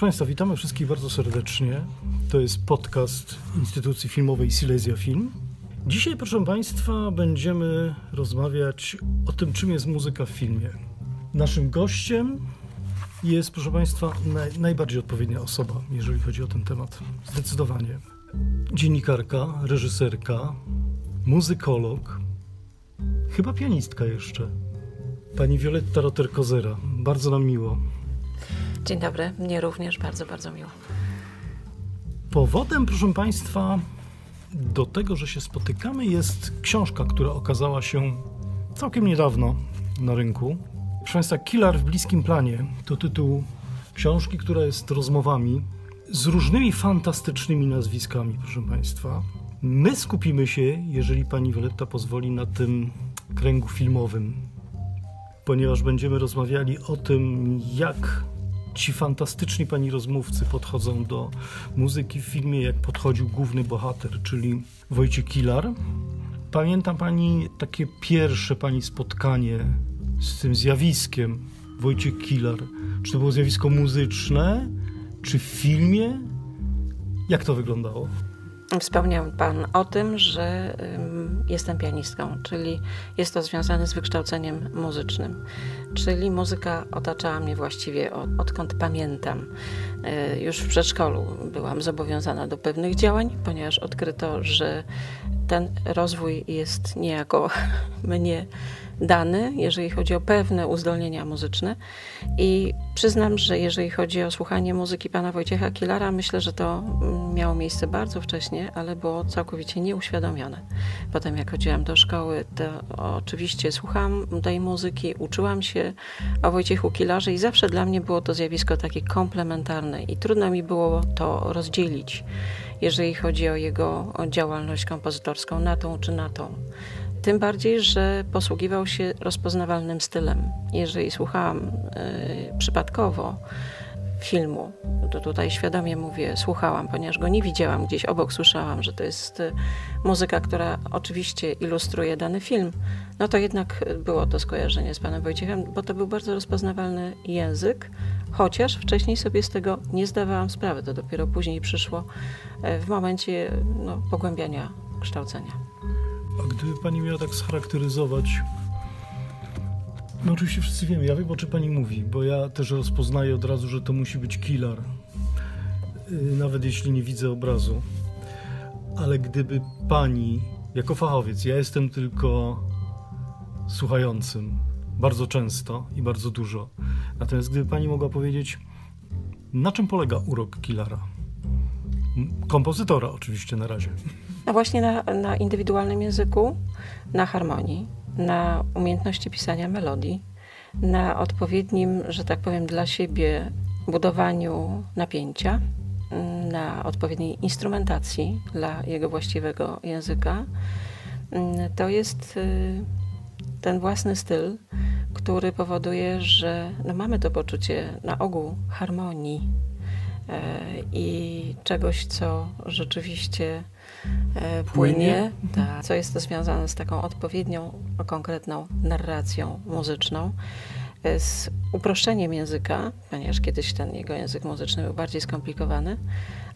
Proszę Państwa, witamy wszystkich bardzo serdecznie. To jest podcast Instytucji Filmowej Silesia Film. Dzisiaj, proszę Państwa, będziemy rozmawiać o tym, czym jest muzyka w filmie. Naszym gościem jest, proszę Państwa, naj, najbardziej odpowiednia osoba, jeżeli chodzi o ten temat. Zdecydowanie. Dziennikarka, reżyserka, muzykolog, chyba pianistka jeszcze. Pani Violetta Roter-Kozera. Bardzo nam miło. Dzień dobry, mnie również bardzo, bardzo miło. Powodem, proszę Państwa, do tego, że się spotykamy, jest książka, która okazała się całkiem niedawno na rynku. Proszę Państwa, Killer w bliskim planie to tytuł książki, która jest rozmowami z różnymi fantastycznymi nazwiskami, proszę Państwa. My skupimy się, jeżeli Pani Violetta pozwoli, na tym kręgu filmowym, ponieważ będziemy rozmawiali o tym, jak ci fantastyczni pani rozmówcy podchodzą do muzyki w filmie, jak podchodził główny bohater, czyli Wojciech Kilar. Pamięta pani takie pierwsze pani spotkanie z tym zjawiskiem Wojciech Kilar? Czy to było zjawisko muzyczne, czy w filmie? Jak to wyglądało? Wspomniał Pan o tym, że jestem pianistką, czyli jest to związane z wykształceniem muzycznym. Czyli muzyka otaczała mnie właściwie od, odkąd pamiętam. Y, już w przedszkolu byłam zobowiązana do pewnych działań, ponieważ odkryto, że ten rozwój jest niejako mnie dany, jeżeli chodzi o pewne uzdolnienia muzyczne. I przyznam, że jeżeli chodzi o słuchanie muzyki pana Wojciecha Kilara, myślę, że to mm, miało miejsce bardzo wcześnie, ale było całkowicie nieuświadomione. Potem, jak chodziłam do szkoły, to oczywiście słuchałam tej muzyki, uczyłam się o Wojciechu Kilarze i zawsze dla mnie było to zjawisko takie komplementarne i trudno mi było to rozdzielić, jeżeli chodzi o jego działalność kompozytorską na tą czy na tą. Tym bardziej, że posługiwał się rozpoznawalnym stylem. Jeżeli słuchałam y, przypadkowo filmu, to tutaj świadomie mówię, słuchałam, ponieważ go nie widziałam, gdzieś obok słyszałam, że to jest y, muzyka, która oczywiście ilustruje dany film, no to jednak było to skojarzenie z panem Wojciechem, bo to był bardzo rozpoznawalny język, chociaż wcześniej sobie z tego nie zdawałam sprawy. To dopiero później przyszło y, w momencie no, pogłębiania kształcenia. A gdyby pani miała tak scharakteryzować, no oczywiście wszyscy wiemy, ja wiem o czym pani mówi, bo ja też rozpoznaję od razu, że to musi być killer, y, nawet jeśli nie widzę obrazu. Ale gdyby pani, jako fachowiec, ja jestem tylko słuchającym, bardzo często i bardzo dużo. Natomiast gdyby pani mogła powiedzieć, na czym polega urok Killara? Kompozytora oczywiście na razie. No właśnie na, na indywidualnym języku, na harmonii, na umiejętności pisania melodii, na odpowiednim, że tak powiem, dla siebie budowaniu napięcia, na odpowiedniej instrumentacji dla jego właściwego języka. To jest y, ten własny styl, który powoduje, że no mamy to poczucie na ogół harmonii e, i czegoś, co rzeczywiście płynie, ta, co jest to związane z taką odpowiednią, konkretną narracją muzyczną, e, z uproszczeniem języka, ponieważ kiedyś ten jego język muzyczny był bardziej skomplikowany,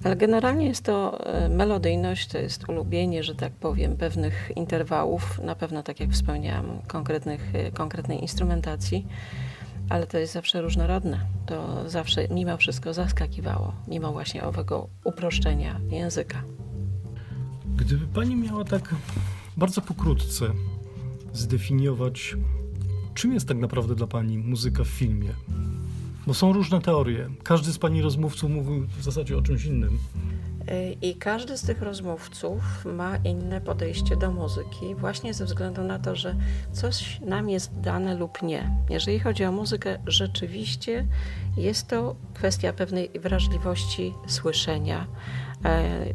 ale generalnie jest to e, melodyjność, to jest ulubienie, że tak powiem, pewnych interwałów, na pewno, tak jak wspomniałam, konkretnych, konkretnej instrumentacji, ale to jest zawsze różnorodne. To zawsze mimo wszystko zaskakiwało, mimo właśnie owego uproszczenia języka. Gdyby pani miała tak bardzo pokrótce zdefiniować, czym jest tak naprawdę dla pani muzyka w filmie? Bo są różne teorie. Każdy z pani rozmówców mówił w zasadzie o czymś innym. I każdy z tych rozmówców ma inne podejście do muzyki, właśnie ze względu na to, że coś nam jest dane lub nie. Jeżeli chodzi o muzykę, rzeczywiście jest to kwestia pewnej wrażliwości słyszenia,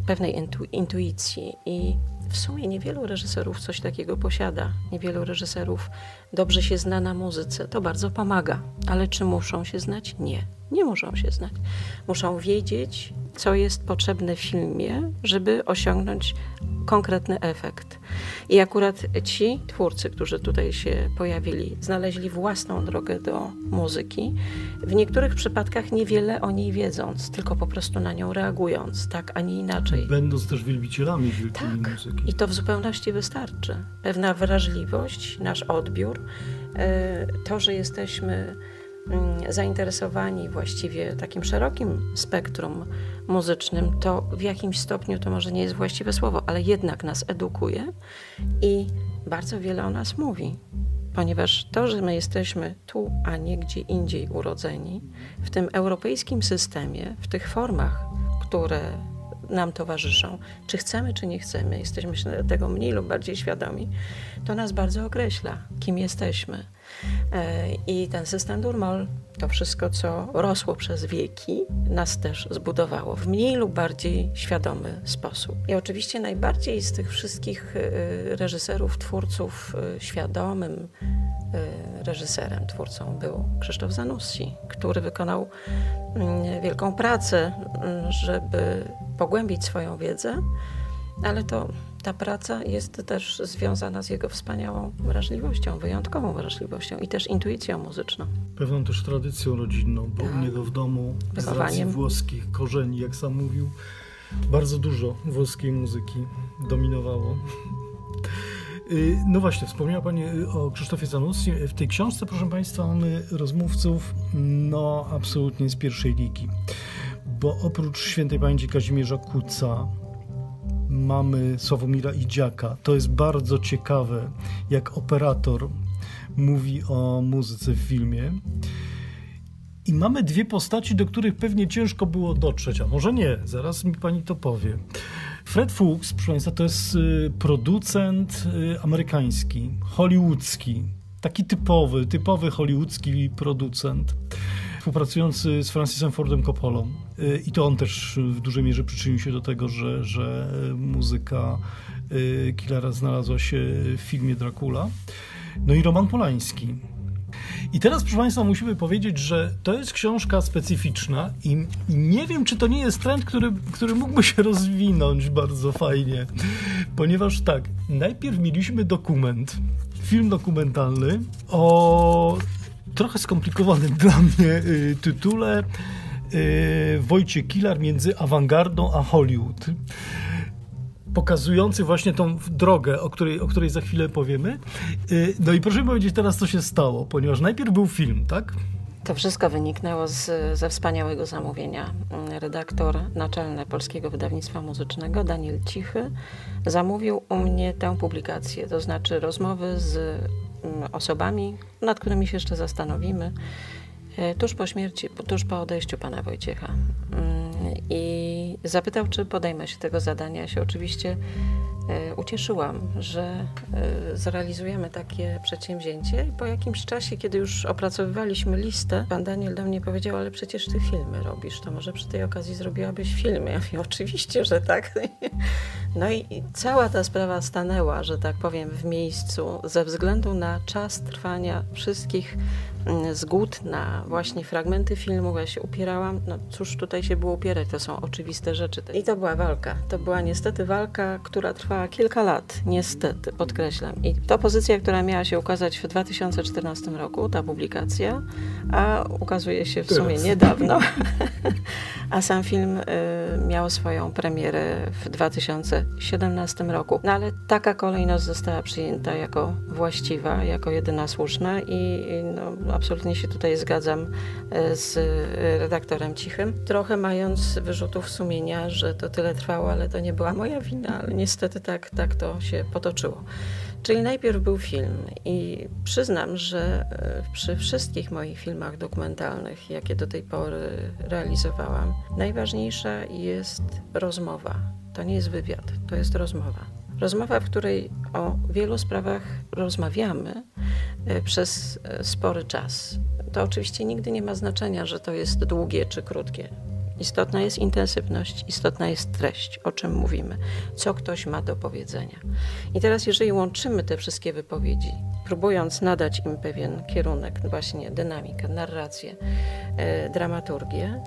pewnej intu, intuicji i w sumie niewielu reżyserów coś takiego posiada. Niewielu reżyserów dobrze się zna na muzyce. To bardzo pomaga, ale czy muszą się znać? Nie. Nie muszą się znać. Muszą wiedzieć, co jest potrzebne w filmie, żeby osiągnąć konkretny efekt. I akurat ci twórcy, którzy tutaj się pojawili, znaleźli własną drogę do muzyki. W niektórych przypadkach niewiele o niej wiedząc, tylko po prostu na nią reagując, tak, a nie inaczej. Będąc też wielbicielami wielkiej Tak, muzyki. i to w zupełności wystarczy. Pewna wrażliwość, nasz odbiór, e, to, że jesteśmy zainteresowani właściwie takim szerokim spektrum muzycznym, to w jakimś stopniu to może nie jest właściwe słowo, ale jednak nas edukuje i bardzo wiele o nas mówi. Ponieważ to, że my jesteśmy tu, a nie gdzie indziej urodzeni, w tym europejskim systemie, w tych formach, które nam towarzyszą, czy chcemy, czy nie chcemy, jesteśmy tego mniej lub bardziej świadomi, to nas bardzo określa, kim jesteśmy. E, I ten system Durmol, to wszystko, co rosło przez wieki, nas też zbudowało w mniej lub bardziej świadomy sposób. I oczywiście najbardziej z tych wszystkich e, reżyserów, twórców e, świadomym reżyserem, twórcą był Krzysztof Zanussi, który wykonał mm, wielką pracę, mm, żeby pogłębić swoją wiedzę, ale to ta praca jest też związana z jego wspaniałą wrażliwością, wyjątkową wrażliwością i też intuicją muzyczną. Pewną też tradycją rodzinną, bo u Tak. niego w domu z racji włoskich korzeni, jak sam mówił, bardzo dużo włoskiej muzyki dominowało. Y, No właśnie, wspomniała Pani y, o Krzysztofie Zanussi. W tej książce, proszę Państwa, mamy rozmówców no absolutnie z pierwszej ligi. Bo oprócz świętej pamięci Kazimierza Kuca mamy Sławomira Idziaka. To jest bardzo ciekawe, jak operator mówi o muzyce w filmie. I mamy dwie postaci, do których pewnie ciężko było dotrzeć, a może nie, zaraz mi pani to powie. Fred Fuchs, proszę Państwa, to jest y, producent y, amerykański, hollywoodzki, taki typowy, typowy hollywoodzki producent, współpracujący z Francisem Fordem Coppolą. Y, I to on też w dużej mierze przyczynił się do tego, że, że muzyka Killera znalazła się w filmie Dracula. No i Roman Polański. I teraz, proszę Państwa, musimy powiedzieć, że to jest książka specyficzna i, i nie wiem, czy to nie jest trend, który, który mógłby się rozwinąć bardzo fajnie. Ponieważ tak, najpierw mieliśmy dokument, film dokumentalny o trochę skomplikowanym dla mnie y, tytule y, Wojciech Kilar między awangardą a Hollywood pokazujący właśnie tą drogę, o której, o której za chwilę powiemy. Y, No i proszę powiedzieć teraz, co się stało, ponieważ najpierw był film, tak? To wszystko wyniknęło z, ze wspaniałego zamówienia. Redaktor naczelny Polskiego Wydawnictwa Muzycznego, Daniel Cichy, zamówił u mnie tę publikację, to znaczy rozmowy z mm, osobami, nad którymi się jeszcze zastanowimy, e, tuż po śmierci, tuż po odejściu pana Wojciecha. Mm, I zapytał, czy podejmę się tego zadania. Ja się oczywiście e, ucieszyłam, że e, zrealizujemy takie przedsięwzięcie. Po jakimś czasie, kiedy już opracowywaliśmy listę, pan Daniel do mnie powiedział, ale przecież ty filmy robisz, to może przy tej okazji zrobiłabyś filmy. Ja mówię, oczywiście, że tak. No i cała ta sprawa stanęła, że tak powiem, w miejscu ze względu na czas trwania wszystkich zgód na właśnie fragmenty filmu. Ja się upierałam, no cóż tutaj się było upierać, to są oczywiste rzeczy. I to była walka. To była niestety walka, która trwała kilka lat. Niestety, podkreślam. I to pozycja, która miała się ukazać w 2014 roku, ta publikacja, a ukazuje się w sumie niedawno. A sam film y, miał swoją premierę w 2017 roku. No ale taka kolejność została przyjęta jako właściwa, jako jedyna słuszna i i no, absolutnie się tutaj zgadzam y, z y, redaktorem Cichym. Trochę mając wyrzutów sumienia, że to tyle trwało, ale to nie była moja wina, ale niestety tak, tak to się potoczyło. Czyli najpierw był film i przyznam, że e, przy wszystkich moich filmach dokumentalnych, jakie do tej pory realizowałam, najważniejsza jest rozmowa. To nie jest wywiad, to jest rozmowa. Rozmowa, w której o wielu sprawach rozmawiamy e, przez e, spory czas. To oczywiście nigdy nie ma znaczenia, że to jest długie czy krótkie. Istotna jest intensywność, istotna jest treść, o czym mówimy, co ktoś ma do powiedzenia. I teraz, jeżeli łączymy te wszystkie wypowiedzi, próbując nadać im pewien kierunek, właśnie dynamikę, narrację, e, dramaturgię,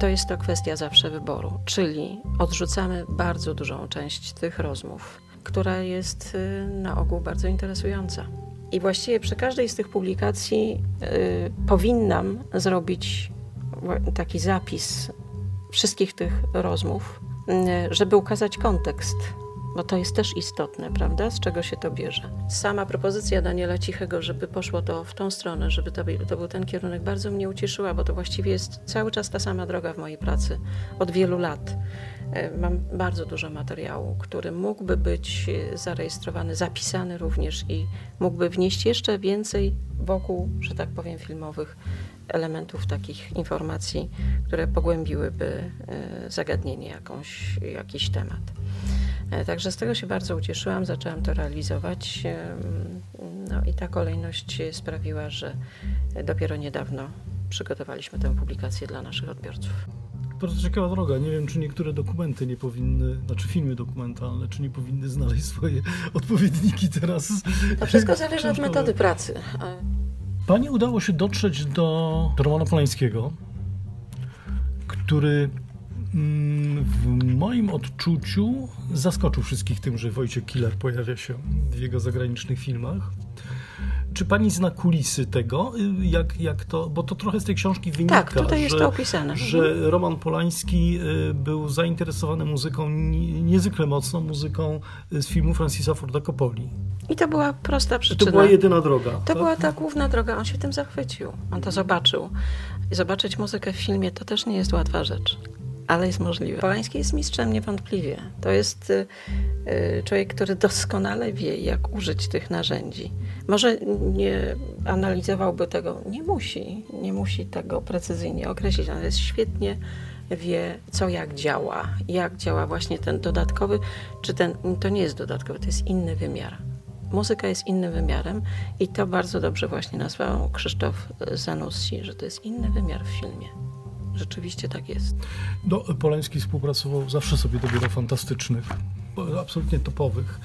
to jest to kwestia zawsze wyboru, czyli odrzucamy bardzo dużą część tych rozmów, która jest y, na ogół bardzo interesująca. I właściwie przy każdej z tych publikacji y, powinnam zrobić taki zapis wszystkich tych rozmów, y, żeby ukazać kontekst bo to jest też istotne, prawda? Z czego się to bierze. Sama propozycja Daniela Cichego, żeby poszło to w tą stronę, żeby to, to był ten kierunek, bardzo mnie ucieszyła, bo to właściwie jest cały czas ta sama droga w mojej pracy od wielu lat. E, mam bardzo dużo materiału, który mógłby być e, zarejestrowany, zapisany również i mógłby wnieść jeszcze więcej wokół, że tak powiem, filmowych elementów takich informacji, które pogłębiłyby e, zagadnienie, jakąś, jakiś temat. E, także z tego się bardzo ucieszyłam, zaczęłam to realizować. No i ta kolejność sprawiła, że dopiero niedawno przygotowaliśmy tę publikację dla naszych odbiorców. Bardzo ciekawa droga. Nie wiem, czy niektóre dokumenty nie powinny, znaczy filmy dokumentalne, czy nie powinny znaleźć swoje odpowiedniki teraz. To wszystko zależy od metody pracy. Pani udało się dotrzeć do, do Romana Polańskiego, który Mm, w moim odczuciu zaskoczył wszystkich tym, że Wojciech Killer pojawia się w jego zagranicznych filmach. Czy pani zna kulisy tego, y, jak, jak to, bo to trochę z tej książki wynika, tak, tutaj że, jest to opisane. że mhm. Roman Polański y, był zainteresowany muzyką niezwykle mocno, muzyką y, z filmu Francisa Forda Coppoli. I to była prosta przyczyna. To była jedyna droga. To tak? była ta główna droga, on się tym zachwycił, on to zobaczył. I zobaczyć muzykę w filmie to też nie jest łatwa rzecz ale jest możliwe. Polański jest mistrzem niewątpliwie. To jest y, y, człowiek, który doskonale wie, jak użyć tych narzędzi. Może nie analizowałby tego, nie musi, nie musi tego precyzyjnie określić, ale jest świetnie wie, co jak działa, jak działa właśnie ten dodatkowy, czy ten, to nie jest dodatkowy, to jest inny wymiar. Muzyka jest innym wymiarem i to bardzo dobrze właśnie nazwał Krzysztof Zanussi, że to jest inny wymiar w filmie. Rzeczywiście tak jest. No, Polański współpracował, zawsze sobie dobierał fantastycznych, absolutnie topowych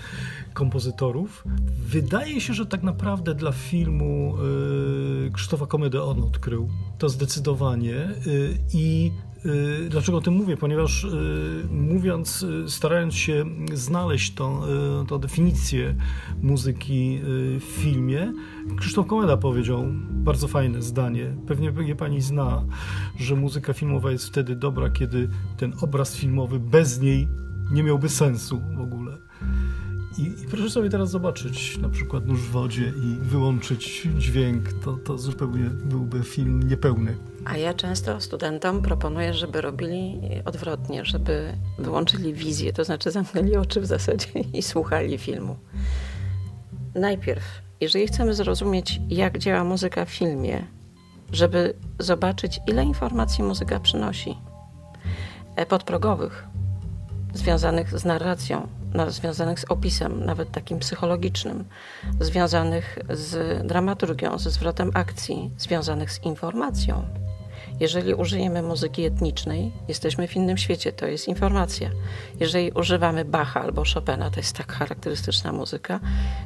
kompozytorów. Wydaje się, że tak naprawdę dla filmu y, Krzysztofa Komedy on odkrył to zdecydowanie y, i Dlaczego o tym mówię? Ponieważ mówiąc, starając się znaleźć tą, tą definicję muzyki w filmie, Krzysztof Komeda powiedział bardzo fajne zdanie. Pewnie je pani zna, że muzyka filmowa jest wtedy dobra, kiedy ten obraz filmowy bez niej nie miałby sensu w ogóle. I, I, proszę sobie teraz zobaczyć na przykład nóż w wodzie i wyłączyć dźwięk, to, to zupełnie byłby film niepełny. A ja często studentom proponuję, żeby robili odwrotnie, żeby wyłączyli wizję, to znaczy zamknęli oczy w zasadzie i słuchali filmu. Najpierw, jeżeli chcemy zrozumieć, jak działa muzyka w filmie, żeby zobaczyć, ile informacji muzyka przynosi, e, podprogowych, związanych z narracją, związanych z opisem, nawet takim psychologicznym, związanych z dramaturgią, ze zwrotem akcji, związanych z informacją. Jeżeli użyjemy muzyki etnicznej, jesteśmy w innym świecie, to jest informacja. Jeżeli używamy Bacha albo Chopina, to jest tak charakterystyczna muzyka,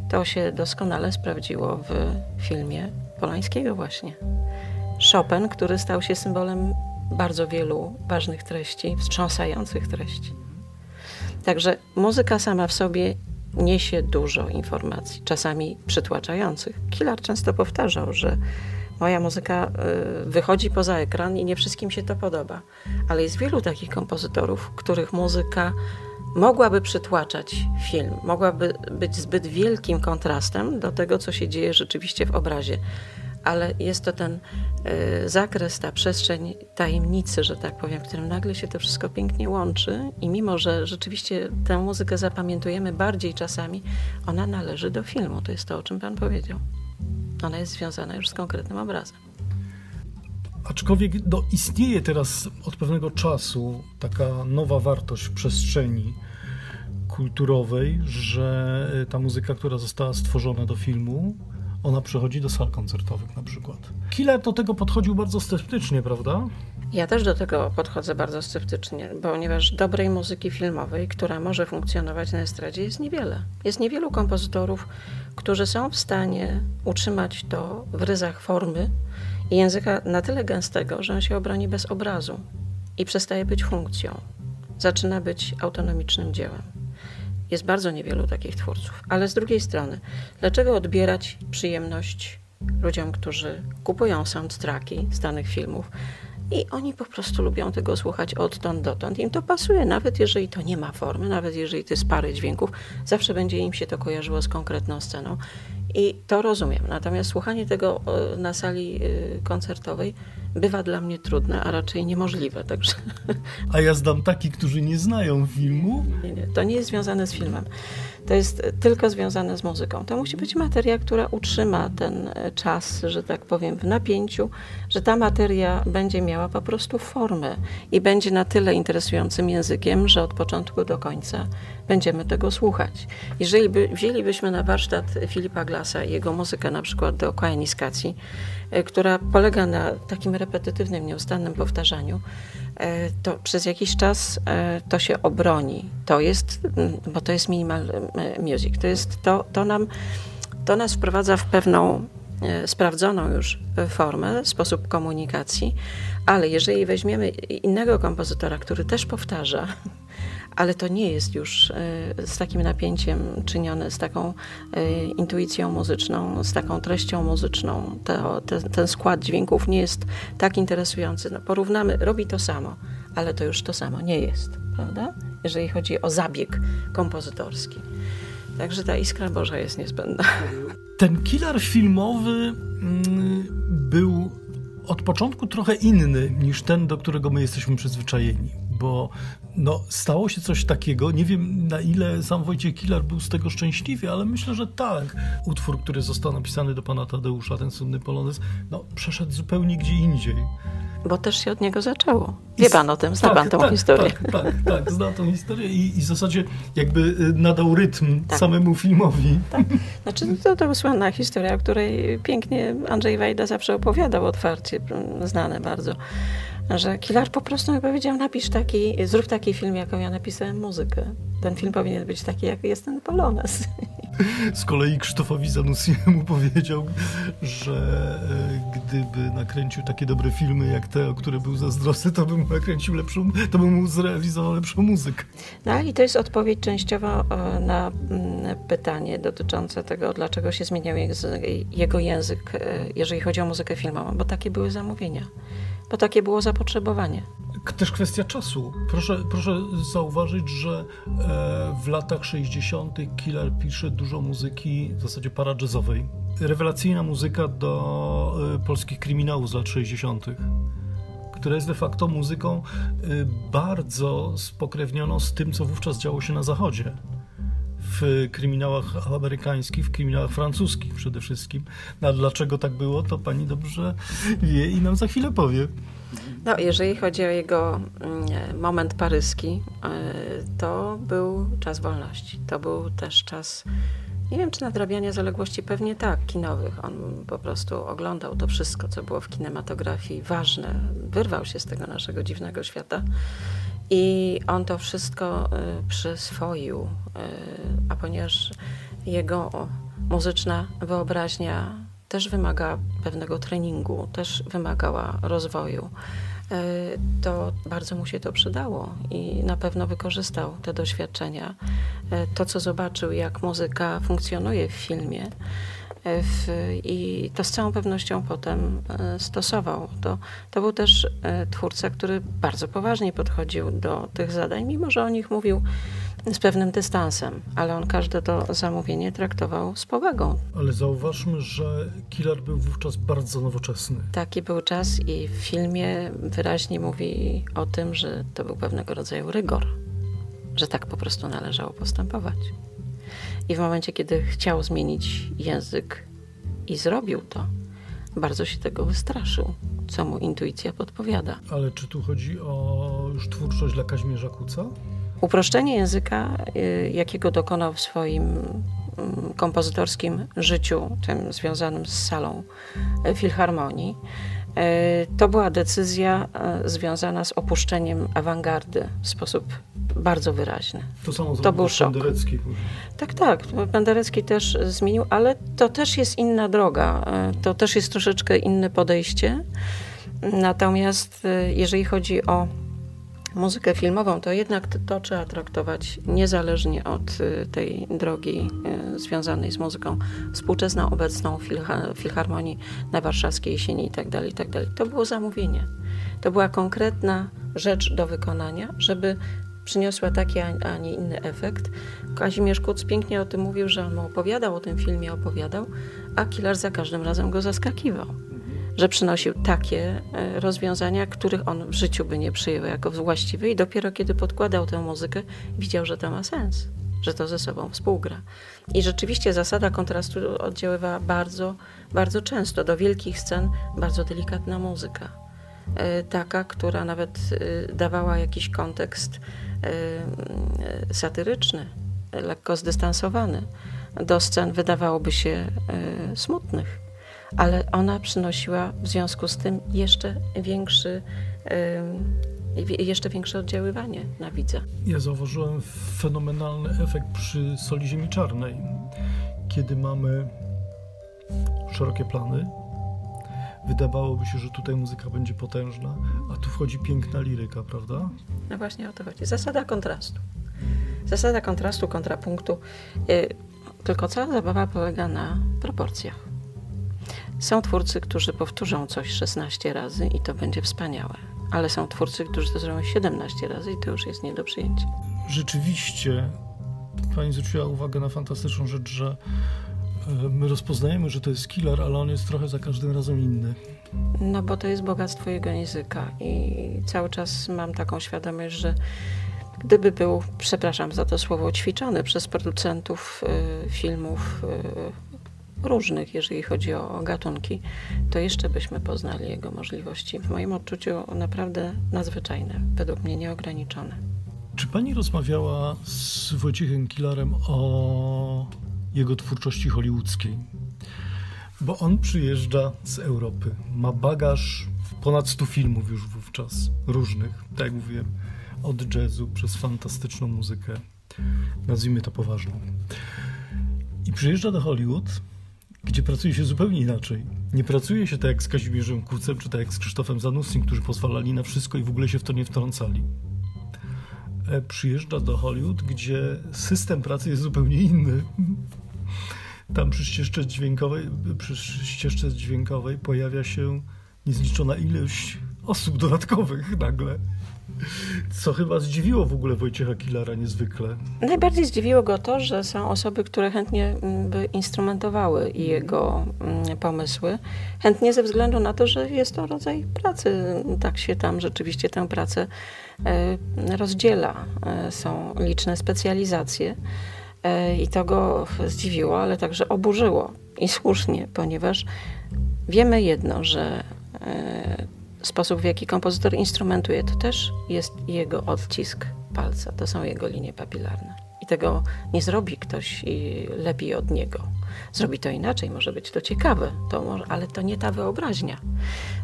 to się doskonale sprawdziło w filmie Polańskiego właśnie. Chopin, który stał się symbolem bardzo wielu ważnych treści, wstrząsających treści. Także muzyka sama w sobie niesie dużo informacji, czasami przytłaczających. Killer często powtarzał, że moja muzyka y, wychodzi poza ekran i nie wszystkim się to podoba. Ale jest wielu takich kompozytorów, których muzyka mogłaby przytłaczać film, mogłaby być zbyt wielkim kontrastem do tego, co się dzieje rzeczywiście w obrazie ale jest to ten y, zakres, ta przestrzeń tajemnicy, że tak powiem, w którym nagle się to wszystko pięknie łączy i mimo, że rzeczywiście tę muzykę zapamiętujemy bardziej czasami, ona należy do filmu. To jest to, o czym Pan powiedział. Ona jest związana już z konkretnym obrazem. Aczkolwiek no, istnieje teraz od pewnego czasu taka nowa wartość w przestrzeni kulturowej, że ta muzyka, która została stworzona do filmu, ona przychodzi do sal koncertowych na przykład. Killer do tego podchodził bardzo sceptycznie, prawda? Ja też do tego podchodzę bardzo sceptycznie, ponieważ dobrej muzyki filmowej, która może funkcjonować na estradzie, jest niewiele. Jest niewielu kompozytorów, którzy są w stanie utrzymać to w ryzach formy i języka na tyle gęstego, że on się obroni bez obrazu i przestaje być funkcją. Zaczyna być autonomicznym dziełem. Jest bardzo niewielu takich twórców. Ale z drugiej strony, dlaczego odbierać przyjemność ludziom, którzy kupują soundtracki z danych filmów, i oni po prostu lubią tego słuchać odtąd dotąd. Im to pasuje, nawet jeżeli to nie ma formy, nawet jeżeli to jest parę dźwięków, zawsze będzie im się to kojarzyło z konkretną sceną. I to rozumiem. Natomiast słuchanie tego e, na sali e, koncertowej bywa dla mnie trudne, a raczej niemożliwe. Także... A ja znam takich, którzy nie znają filmu? Nie, nie, to nie jest związane z filmem. To jest tylko związane z muzyką. To musi być materia, która utrzyma ten e, czas, że tak powiem, w napięciu, że ta materia będzie miała po prostu formę i będzie na tyle interesującym językiem, że od początku do końca będziemy tego słuchać. Jeżeli by, wzięlibyśmy na warsztat Filipa Glasa jego muzykę na przykład do Koeniskacji, która polega na takim repetytywnym, nieustannym powtarzaniu, e, to przez jakiś czas e, to się obroni. To jest, bo to jest minimal music, to jest, to, to nam, to nas wprowadza w pewną sprawdzoną już formę, sposób komunikacji, ale jeżeli weźmiemy innego kompozytora, który też powtarza, ale to nie jest już e, z takim napięciem czynione, z taką e, intuicją muzyczną, z taką treścią muzyczną. To, te, ten skład dźwięków nie jest tak interesujący. No, porównamy, robi to samo, ale to już to samo nie jest, prawda? Jeżeli chodzi o zabieg kompozytorski. Także ta iskra Boża jest niezbędna. Ten killer filmowy mm, był od początku trochę inny niż ten, do którego my jesteśmy przyzwyczajeni bo no, stało się coś takiego. Nie wiem, na ile sam Wojciech Kilar był z tego szczęśliwy, ale myślę, że tak. Utwór, który został napisany do pana Tadeusza, ten słynny polonez, no, przeszedł zupełnie gdzie indziej. Bo też się od niego zaczęło. Wie pan o tym, zna tak, pan tą tak, historię. Tak, tak, tak, zna tą historię i, i w zasadzie jakby y, nadał rytm tak. samemu filmowi. Tak. Znaczy to, to słynna historia, o której pięknie Andrzej Wajda zawsze opowiadał otwarcie, znane bardzo że Kilar po prostu mi powiedział, napisz taki, zrób taki film, jaką ja napisałem muzykę. Ten film powinien być taki, jak jest ten Polones. Z kolei Krzysztofowi Zanussiemu powiedział, że e, gdyby nakręcił takie dobre filmy jak te, o które był zazdrosny, to bym nakręcił lepszą, to bym mu zrealizował lepszą muzykę. No i to jest odpowiedź częściowo e, na mm, pytanie dotyczące tego, dlaczego się zmieniał jego język, e, jeżeli chodzi o muzykę filmową, bo takie były zamówienia bo takie było zapotrzebowanie. Też kwestia czasu. Proszę, proszę zauważyć, że e, w latach 60. Killer pisze dużo muzyki w zasadzie paradżezowej. Rewelacyjna muzyka do e, polskich kryminałów z lat 60., która jest de facto muzyką e, bardzo spokrewnioną z tym, co wówczas działo się na Zachodzie w kryminałach amerykańskich, w kryminałach francuskich przede wszystkim. No, a dlaczego tak było, to pani dobrze wie i nam za chwilę powie. No, jeżeli chodzi o jego mm, moment paryski, e, to był czas wolności. To był też czas, nie wiem czy nadrabiania zaległości, pewnie tak, kinowych. On po prostu oglądał to wszystko, co było w kinematografii ważne. Wyrwał się z tego naszego dziwnego świata i on to wszystko y, przyswoił, y, a ponieważ jego muzyczna wyobraźnia też wymaga pewnego treningu, też wymagała rozwoju, y, to bardzo mu się to przydało i na pewno wykorzystał te doświadczenia. To, co zobaczył, jak muzyka funkcjonuje w filmie, w, i to z całą pewnością potem e, stosował. To, to był też e, twórca, który bardzo poważnie podchodził do tych zadań, mimo że o nich mówił z pewnym dystansem, ale on każde to zamówienie traktował z powagą. Ale zauważmy, że Killer był wówczas bardzo nowoczesny. Taki był czas i w filmie wyraźnie mówi o tym, że to był pewnego rodzaju rygor, że tak po prostu należało postępować. I w momencie, kiedy chciał zmienić język i zrobił to, bardzo się tego wystraszył, co mu intuicja podpowiada. Ale czy tu chodzi o już twórczość dla Kazimierza Kuca? Uproszczenie języka, y, jakiego dokonał w swoim mm, kompozytorskim życiu, tym związanym z salą e, Filharmonii. E, to była decyzja związana z opuszczeniem awangardy w sposób bardzo wyraźny. To samo to był szok. Penderecki. Tak, tak. Penderecki też zmienił, ale to też jest inna droga. To też jest troszeczkę inne podejście. Natomiast jeżeli chodzi o muzykę filmową, to jednak to trzeba traktować niezależnie od y, tej drogi związanej z muzyką współczesną, obecną Filharmonii na Warszawskiej Jesieni itd., tak itd. Tak to było zamówienie. To była konkretna rzecz do wykonania, żeby przyniosła taki, a nie inny efekt. Kazimierz Kuc pięknie o tym mówił, że on mu opowiadał o tym filmie, opowiadał, a Kilar za każdym razem go zaskakiwał że przynosił takie e, rozwiązania, których on w życiu by nie przyjął jako właściwe i dopiero kiedy podkładał tę muzykę, widział, że to ma sens, że to ze sobą współgra. I rzeczywiście zasada kontrastu oddziaływała bardzo, bardzo często. Do wielkich scen bardzo delikatna muzyka. E, taka, która nawet e, dawała jakiś kontekst satyryczny, lekko zdystansowany do scen wydawałoby się smutnych ale ona przynosiła w związku z tym jeszcze większy, jeszcze większe oddziaływanie na widza. Ja zauważyłem fenomenalny efekt przy Soli Ziemi Czarnej, kiedy mamy szerokie plany. Wydawałoby się, że tutaj muzyka będzie potężna, a tu wchodzi piękna liryka, prawda? No właśnie o to chodzi. Zasada kontrastu. Zasada kontrastu, kontrapunktu. Y, tylko cała zabawa polega na proporcjach. Są twórcy, którzy powtórzą coś 16 razy i to będzie wspaniałe, ale są twórcy, którzy to zrobią 17 razy i to już jest nie do przyjęcia. Rzeczywiście, Pani zwróciła uwagę na fantastyczną rzecz, że my rozpoznajemy, że to jest killer, ale on jest trochę za każdym razem inny. No bo to jest bogactwo jego języka i cały czas mam taką świadomość, że gdyby był, przepraszam za to słowo, ćwiczony przez producentów y, filmów y, różnych, jeżeli chodzi o, gatunki, to jeszcze byśmy poznali jego możliwości. W moim odczuciu naprawdę nadzwyczajne, według mnie nieograniczone. Czy pani rozmawiała z Wojciechem Kilarem o jego twórczości hollywoodzkiej? Bo on przyjeżdża z Europy, ma bagaż ponad 100 filmów już wówczas, różnych, tak jak mówiłem, od jazzu przez fantastyczną muzykę, nazwijmy to poważną. I przyjeżdża do Hollywood gdzie pracuje się zupełnie inaczej. Nie pracuje się tak jak z Kazimierzem Kucem, czy tak jak z Krzysztofem Zanussim, którzy pozwalali na wszystko i w ogóle się w to nie wtrącali. E, przyjeżdża do Hollywood, gdzie system pracy jest zupełnie inny. Tam przy ścieżce dźwiękowej, przy ścieżce dźwiękowej pojawia się niezliczona ilość osób dodatkowych nagle. Co chyba zdziwiło w ogóle Wojciecha Killara niezwykle. Najbardziej zdziwiło go to, że są osoby, które chętnie mm, by instrumentowały jego mm, pomysły. Chętnie ze względu na to, że jest to rodzaj pracy. Tak się tam rzeczywiście tę pracę e, rozdziela. E, są liczne specjalizacje. E, I to go zdziwiło, ale także oburzyło. I słusznie, ponieważ wiemy jedno, że sposób, w jaki kompozytor instrumentuje, to też jest jego odcisk palca, to są jego linie papilarne. I tego nie zrobi ktoś lepiej od niego. Zrobi to inaczej, może być to ciekawe, to może, ale to nie ta wyobraźnia.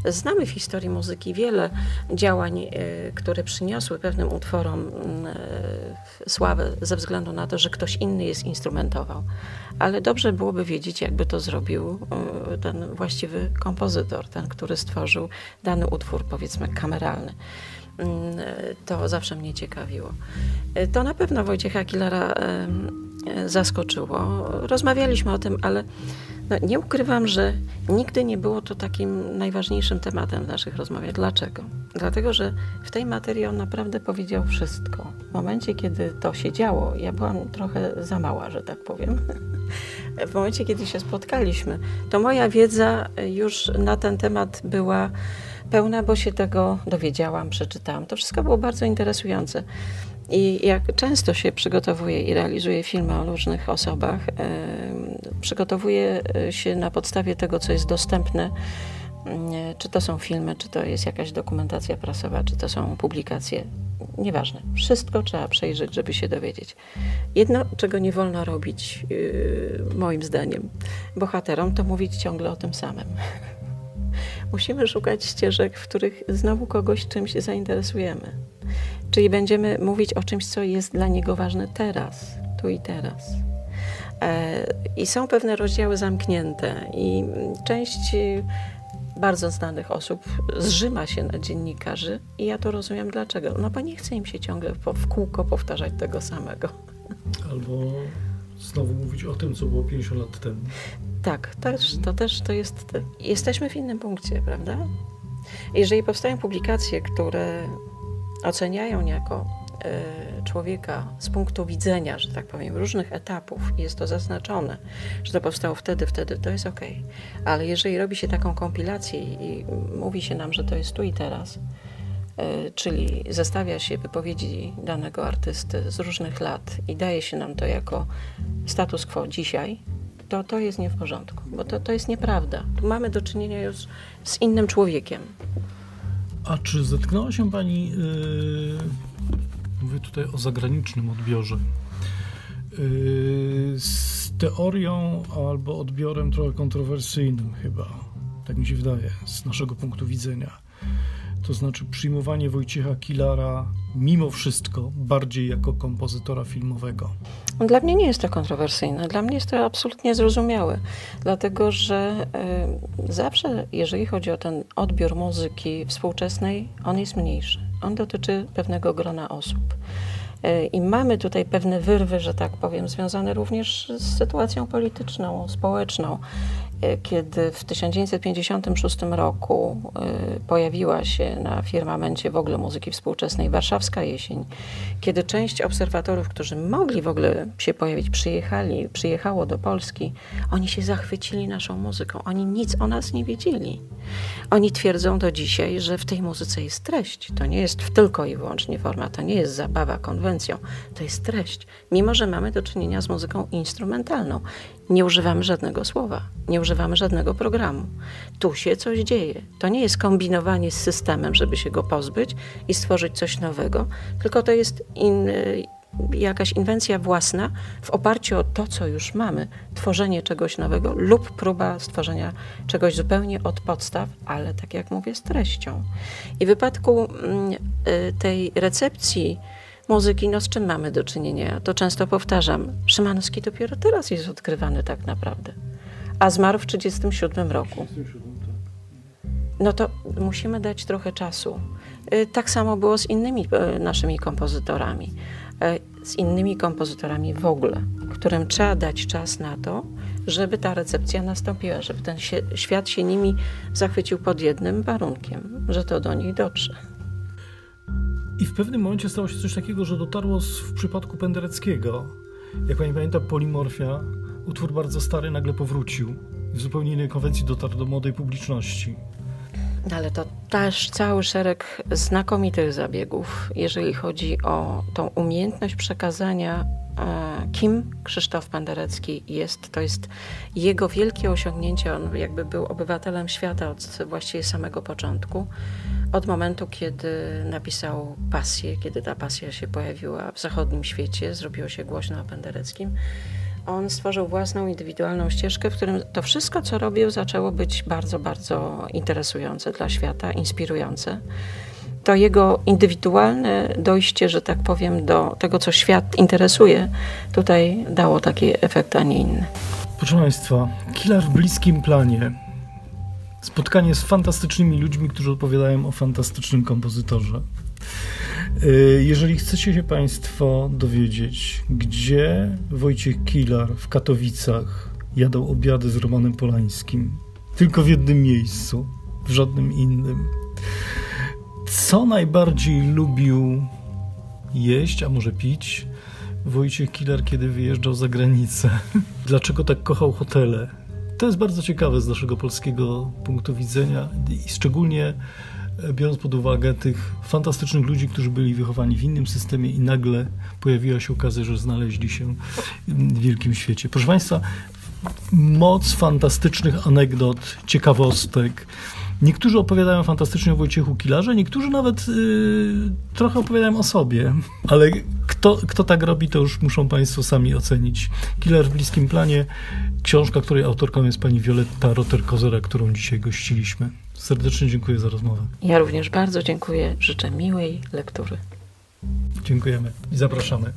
Znamy w historii muzyki wiele działań, e, które przyniosły pewnym utworom e, sławę ze względu na to, że ktoś inny jest instrumentował. Ale dobrze byłoby wiedzieć, jakby to zrobił e, ten właściwy kompozytor, ten, który stworzył dany utwór, powiedzmy, kameralny mm, to zawsze mnie ciekawiło. To na pewno Wojciecha Kilara zaskoczyło. Rozmawialiśmy o tym, ale no, nie ukrywam, że nigdy nie było to takim najważniejszym tematem w naszych rozmowach. Dlaczego? Dlatego, że w tej materii on naprawdę powiedział wszystko. W momencie, kiedy to się działo, ja byłam trochę za mała, że tak powiem. W momencie, kiedy się spotkaliśmy, to moja wiedza już na ten temat była pełna, bo się tego dowiedziałam, przeczytałam. To wszystko było bardzo interesujące. I jak często się przygotowuje i realizuje filmy o różnych osobach, przygotowuje e, się na podstawie tego, co jest dostępne Mm, czy to są filmy, czy to jest jakaś dokumentacja prasowa, czy to są publikacje, nieważne. Wszystko trzeba przejrzeć, żeby się dowiedzieć. Jedno, czego nie wolno robić, yy, moim zdaniem, bohaterom, to mówić ciągle o tym samym. Musimy szukać ścieżek, w których znowu kogoś czymś zainteresujemy. Czyli będziemy mówić o czymś, co jest dla niego ważne teraz, tu i teraz. E, I są pewne rozdziały zamknięte, i część bardzo znanych osób zrzyma się na dziennikarzy i ja to rozumiem dlaczego. No bo nie chce im się ciągle w kółko powtarzać tego samego. Albo znowu mówić o tym, co było 50 lat temu. Tak, też, to też to jest. Jesteśmy w innym punkcie, prawda? Jeżeli powstają publikacje, które oceniają niejako y, człowieka z punktu widzenia, że tak powiem, różnych etapów i jest to zaznaczone, że to powstało wtedy, wtedy, to jest ok. Ale jeżeli robi się taką kompilację i mówi się nam, że to jest tu i teraz, y, czyli zestawia się wypowiedzi danego artysty z różnych lat i daje się nam to jako status quo dzisiaj, to to jest nie w porządku, bo to, to jest nieprawda. Tu mamy do czynienia już z innym człowiekiem. A czy zetknęła się Pani, yy, mówię tutaj o zagranicznym odbiorze, yy, z teorią albo odbiorem trochę kontrowersyjnym chyba, tak mi się wydaje, z naszego punktu widzenia, to znaczy przyjmowanie Wojciecha Kilara mimo wszystko bardziej jako kompozytora filmowego. Dla mnie nie jest to kontrowersyjne, dla mnie jest to absolutnie zrozumiałe, dlatego że y, zawsze, jeżeli chodzi o ten odbiór muzyki współczesnej, on jest mniejszy. On dotyczy pewnego grona osób. Y, I mamy tutaj pewne wyrwy, że tak powiem, związane również z sytuacją polityczną, społeczną. E, kiedy w 1956 roku e, pojawiła się na firmamencie w ogóle muzyki współczesnej Warszawska Jesień, kiedy część obserwatorów, którzy mogli w ogóle się pojawić, przyjechali, przyjechało do Polski, oni się zachwycili naszą muzyką. Oni nic o nas nie wiedzieli. Oni twierdzą do dzisiaj, że w tej muzyce jest treść. To nie jest tylko i wyłącznie forma, to nie jest zabawa konwencją, to jest treść. Mimo, że mamy do czynienia z muzyką instrumentalną nie używamy żadnego słowa, nie używamy żadnego programu. Tu się coś dzieje. To nie jest kombinowanie z systemem, żeby się go pozbyć i stworzyć coś nowego, tylko to jest in, jakaś inwencja własna w oparciu o to, co już mamy, tworzenie czegoś nowego lub próba stworzenia czegoś zupełnie od podstaw, ale tak jak mówię, z treścią. I w wypadku mm, y, tej recepcji, muzyki, no z czym mamy do czynienia? To często powtarzam. Szymanowski dopiero teraz jest odkrywany tak naprawdę. A zmarł w 1937 roku. No to musimy dać trochę czasu. Y, tak samo było z innymi y, naszymi kompozytorami. Y, z innymi kompozytorami w ogóle, którym trzeba dać czas na to, żeby ta recepcja nastąpiła, żeby ten świat się nimi zachwycił pod jednym warunkiem, że to do nich dotrze. I w pewnym momencie stało się coś takiego, że dotarło w przypadku Pendereckiego. Jak pani pamięta, Polimorfia, utwór bardzo stary, nagle powrócił. W zupełnie innej konwencji dotarł do młodej publiczności. Ale to też cały szereg znakomitych zabiegów, jeżeli chodzi o tą umiejętność przekazania, e, kim Krzysztof Penderecki jest. To jest jego wielkie osiągnięcie. On jakby był obywatelem świata od właściwie samego początku od momentu, kiedy napisał pasję, kiedy ta pasja się pojawiła w zachodnim świecie, zrobiło się głośno o Pendereckim, on stworzył własną indywidualną ścieżkę, w którym to wszystko, co robił, zaczęło być bardzo, bardzo interesujące dla świata, inspirujące. To jego indywidualne dojście, że tak powiem, do tego, co świat interesuje, tutaj dało taki efekt, a nie inny. Proszę Państwa, Killer w bliskim planie Spotkanie z fantastycznymi ludźmi, którzy opowiadają o fantastycznym kompozytorze. Y, jeżeli chcecie się Państwo dowiedzieć, gdzie Wojciech Kilar w Katowicach jadał obiady z Romanem Polańskim, tylko w jednym miejscu, w żadnym innym. Co najbardziej lubił jeść, a może pić Wojciech Kilar, kiedy wyjeżdżał za granicę? Dlaczego tak kochał hotele? To jest bardzo ciekawe z naszego polskiego punktu widzenia i szczególnie e, biorąc pod uwagę tych fantastycznych ludzi, którzy byli wychowani w innym systemie i nagle pojawiła się okazja, że znaleźli się w wielkim świecie. Proszę Państwa, moc fantastycznych anegdot, ciekawostek, Niektórzy opowiadają fantastycznie o Wojciechu Kilarze, niektórzy nawet yy, trochę opowiadają o sobie, ale kto, kto tak robi, to już muszą Państwo sami ocenić. Killer w bliskim planie, książka, której autorką jest pani Violetta Rotter-Kozera, którą dzisiaj gościliśmy. Serdecznie dziękuję za rozmowę. Ja również bardzo dziękuję. Życzę miłej lektury. Dziękujemy i zapraszamy.